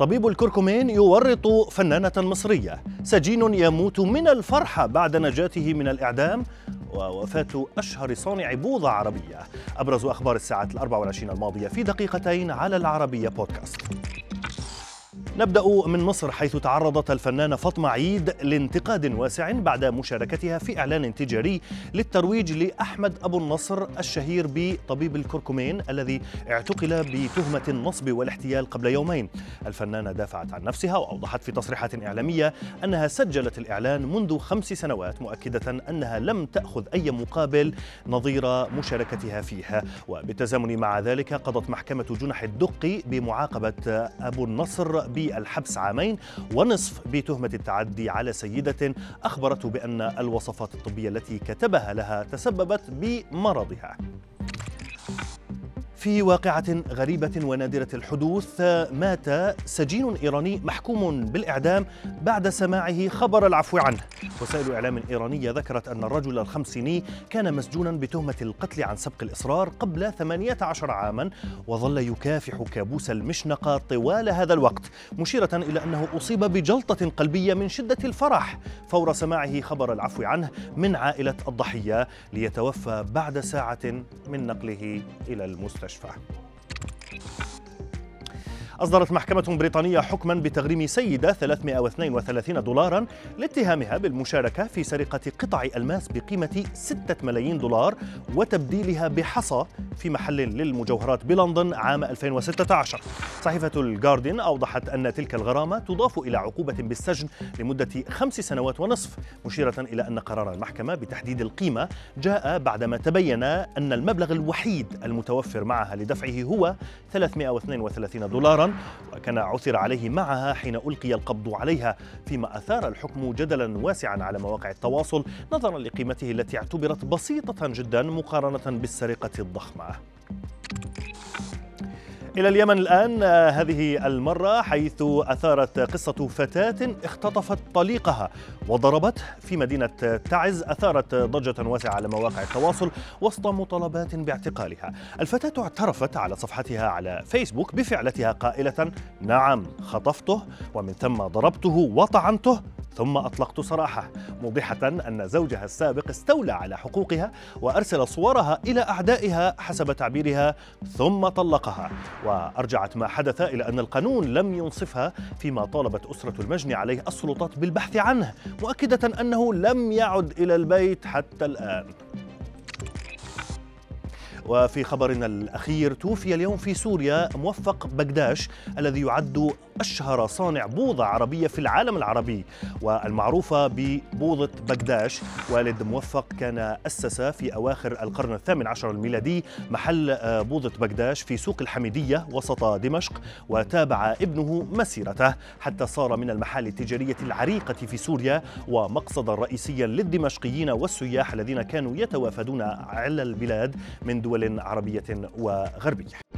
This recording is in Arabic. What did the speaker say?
طبيب الكركمين يورط فنانة مصرية. سجين يموت من الفرحة بعد نجاته من الإعدام ووفاة أشهر صانع بوضة عربية. أبرز أخبار الساعة الأربع والعشرين الماضية في دقيقتين على العربية بودكاست. نبدأ من مصر حيث تعرضت الفنانة فاطمة عيد لانتقاد واسع بعد مشاركتها في إعلان تجاري للترويج لأحمد أبو النصر الشهير بطبيب الكركمين الذي اعتقل بتهمة النصب والاحتيال قبل يومين. الفنانة دافعت عن نفسها وأوضحت في تصريحات إعلامية أنها سجلت الإعلان منذ خمس سنوات مؤكدة أنها لم تأخذ أي مقابل نظير مشاركتها فيه وبالتزامن مع ذلك قضت محكمة جنح الدقي بمعاقبة أبو النصر بالحبس عامين ونصف بتهمة التعدي على سيدة أخبرته بأن الوصفات الطبية التي كتبها لها تسببت بمرضها. في واقعة غريبة ونادرة الحدوث مات سجين إيراني محكوم بالإعدام بعد سماعه خبر العفو عنه. وسائل إعلام إيرانية ذكرت أن الرجل الخمسيني كان مسجونا بتهمة القتل عن سبق الإصرار قبل 18 عاما وظل يكافح كابوس المشنقة طوال هذا الوقت مشيرة إلى أنه أصيب بجلطة قلبية من شدة الفرح فور سماعه خبر العفو عنه من عائلة الضحية ليتوفى بعد ساعة من نقله إلى المستشفى. المستشفى أصدرت محكمة بريطانية حكما بتغريم سيدة 332 دولارا لاتهامها بالمشاركة في سرقة قطع ألماس بقيمة 6 ملايين دولار وتبديلها بحصى في محل للمجوهرات بلندن عام 2016 صحيفة الجاردين أوضحت أن تلك الغرامة تضاف إلى عقوبة بالسجن لمدة خمس سنوات ونصف مشيرة إلى أن قرار المحكمة بتحديد القيمة جاء بعدما تبين أن المبلغ الوحيد المتوفر معها لدفعه هو 332 دولارا وكان عثر عليه معها حين ألقي القبض عليها فيما أثار الحكم جدلا واسعا على مواقع التواصل نظرا لقيمته التي اعتبرت بسيطة جدا مقارنة بالسرقة الضخمة. إلى اليمن الآن هذه المرة حيث أثارت قصة فتاة اختطفت طليقها وضربته في مدينة تعز أثارت ضجة واسعة على مواقع التواصل وسط مطالبات باعتقالها. الفتاة اعترفت على صفحتها على فيسبوك بفعلتها قائلة نعم خطفته ومن ثم ضربته وطعنته ثم أطلقت سراحه موضحة أن زوجها السابق استولى على حقوقها وأرسل صورها إلى أعدائها حسب تعبيرها ثم طلقها. وأرجعت ما حدث إلى أن القانون لم ينصفها فيما طالبت أسرة المجني عليه السلطات بالبحث عنه مؤكدة أنه لم يعد إلى البيت حتى الآن. وفي خبرنا الأخير توفي اليوم في سوريا موفق بغداش الذي يعد أشهر صانع بوضة عربية في العالم العربي والمعروفة ببوضة بغداش. والد موفق كان أسس في أواخر القرن الثامن عشر الميلادي محل آه، بوضة بغداش في سوق الحميدية وسط دمشق وتابع ابنه مسيرته. حتى صار من المحال التجارية العريقة في سوريا ومقصدا رئيسيا للدمشقيين والسياح الذين كانوا يتوافدون على البلاد من دول عربية وغربية.